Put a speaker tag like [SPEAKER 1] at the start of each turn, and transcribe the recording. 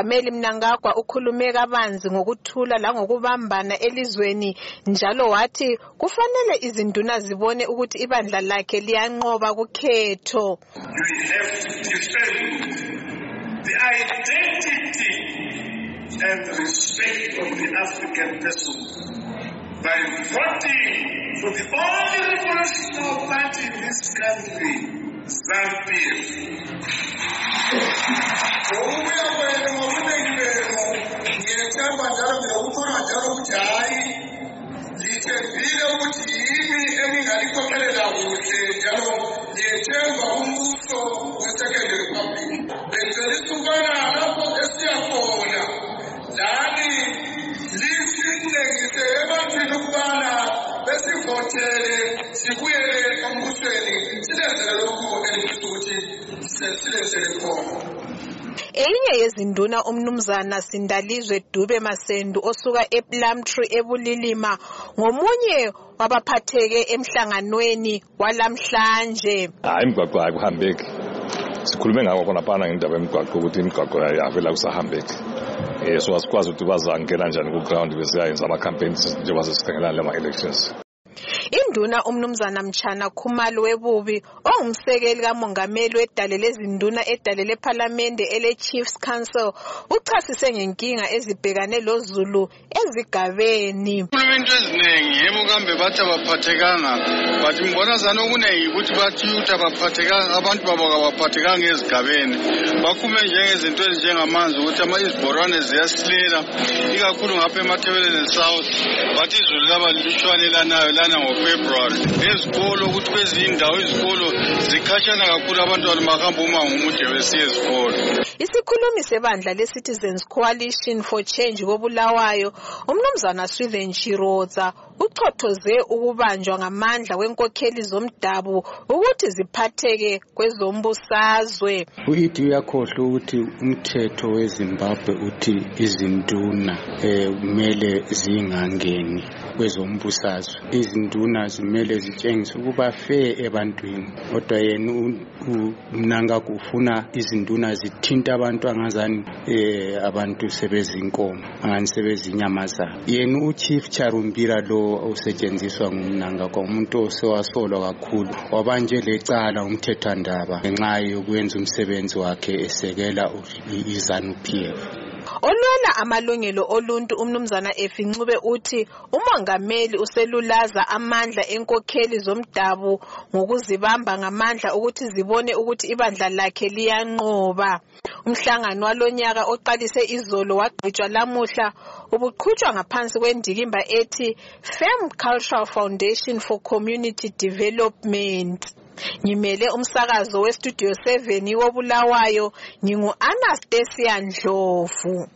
[SPEAKER 1] umongameli Mnangagwa ukhulume kabanzi ngokuthula langokubambana elizweni njalo wathi kufanele izinduna zibone ukuthi ibandla lakhe liyanqoba kukhetho
[SPEAKER 2] the identity and respect of the African person by voting for the only revolutionary party in this country, ZANU-PF.
[SPEAKER 3] bhadhara ndinokutora madhara kuti hayi nditembile kuti yimi eningalikhokelela kuhle njalo ngiyethemba umbuso we-second republic. Benzela isukana lapho esiya khona lani lisinengise ebantwini ukubana besivotele sibuyele embusweni. Silenzele lokhu elifisa ukuthi silenzele khona.
[SPEAKER 1] Eyinye yezinduna umnumzana Sindalizwe Dube Masendu osuka ePlumtree eBulilima ngomunye wabaphatheke emhlanganweni walamhlanje.
[SPEAKER 4] hayi imigwaqo ayikuhambeki sikhulume ngako khonaphana ngendaba yemigwaqo ukuthi imigwaqo yavela kusahambeki um so asikwazi ukuthi bazangena njani ku-ground besiyayenza ama-campaigns njengoba sesikhangelana lama-elections
[SPEAKER 1] Induna umnumzana Mchana Khumalo webubi ongumsekeli kamongameli wedale lezinduna edale lephalamende ele Chiefs Council uchasise ngenkinga ezibhekane loZulu ezigabeni.
[SPEAKER 5] khuluma into eziningi yebo kambe bathi abaphathekanga. But ngibona zana okuningi ukuthi bathi ukuthi abaphathekanga abantu babo kabaphathekanga ezigabeni. Bakhume njengezinto ezinjengamanzi ukuthi ama izibhorwane ziyasilela ikakhulu ngapha emathebeleni south. Bathi izulu laba lilutshwane lanayo lana ngofebruwari ezikolo ukuthi kwezinye indawo izikolo zikhatshana kakhulu abantwana bahamba umango umude besiya ezikolo.
[SPEAKER 1] Isikhulumi sebandla leCitizens Coalition for Change kobulawayo umnumzana Swithen Chiroza uchothoze ukubanjwa ngamandla kwenkokheli zomdabu ukuthi ziphatheke kwezombusazwe.
[SPEAKER 6] uyithi uyakhohlwa ukuthi umthetho wezimbabwe uthi izinduna um kumele zingangeni kwezombusazwe. Izinduna zimele zitshengise ukuba fair ebantwini. Kodwa yena u- u- mnangagwa ufuna izinduna zithinte abantu angazani um abantu sebezinkomo angani sebezinyamazana. Yena uchief charumbira lo osetshenziswa ngumnangagwa umuntu osewasolwa kakhulu. Wabanje lecala umthethwandaba ngenxa yokwenza umsebenzi wakhe esekela izanu-p.f
[SPEAKER 1] Olwela amalungelo oluntu umnumzana Efincube uthi umongameli uselulaza amandla enkokheli zomdabu ngokuzibamba ngamandla ukuthi zibone ukuthi ibandla lakhe liyanqoba. Umhlangano walonyaka oqalise izolo wagqitshwa lamuhla ubuqhutshwa ngaphansi kwendikimba ethi Fem Cultural Foundation for Community Development. Ngimele umsakazo westudio 7 wobulawayo ngingu Anastasia Ndlovu.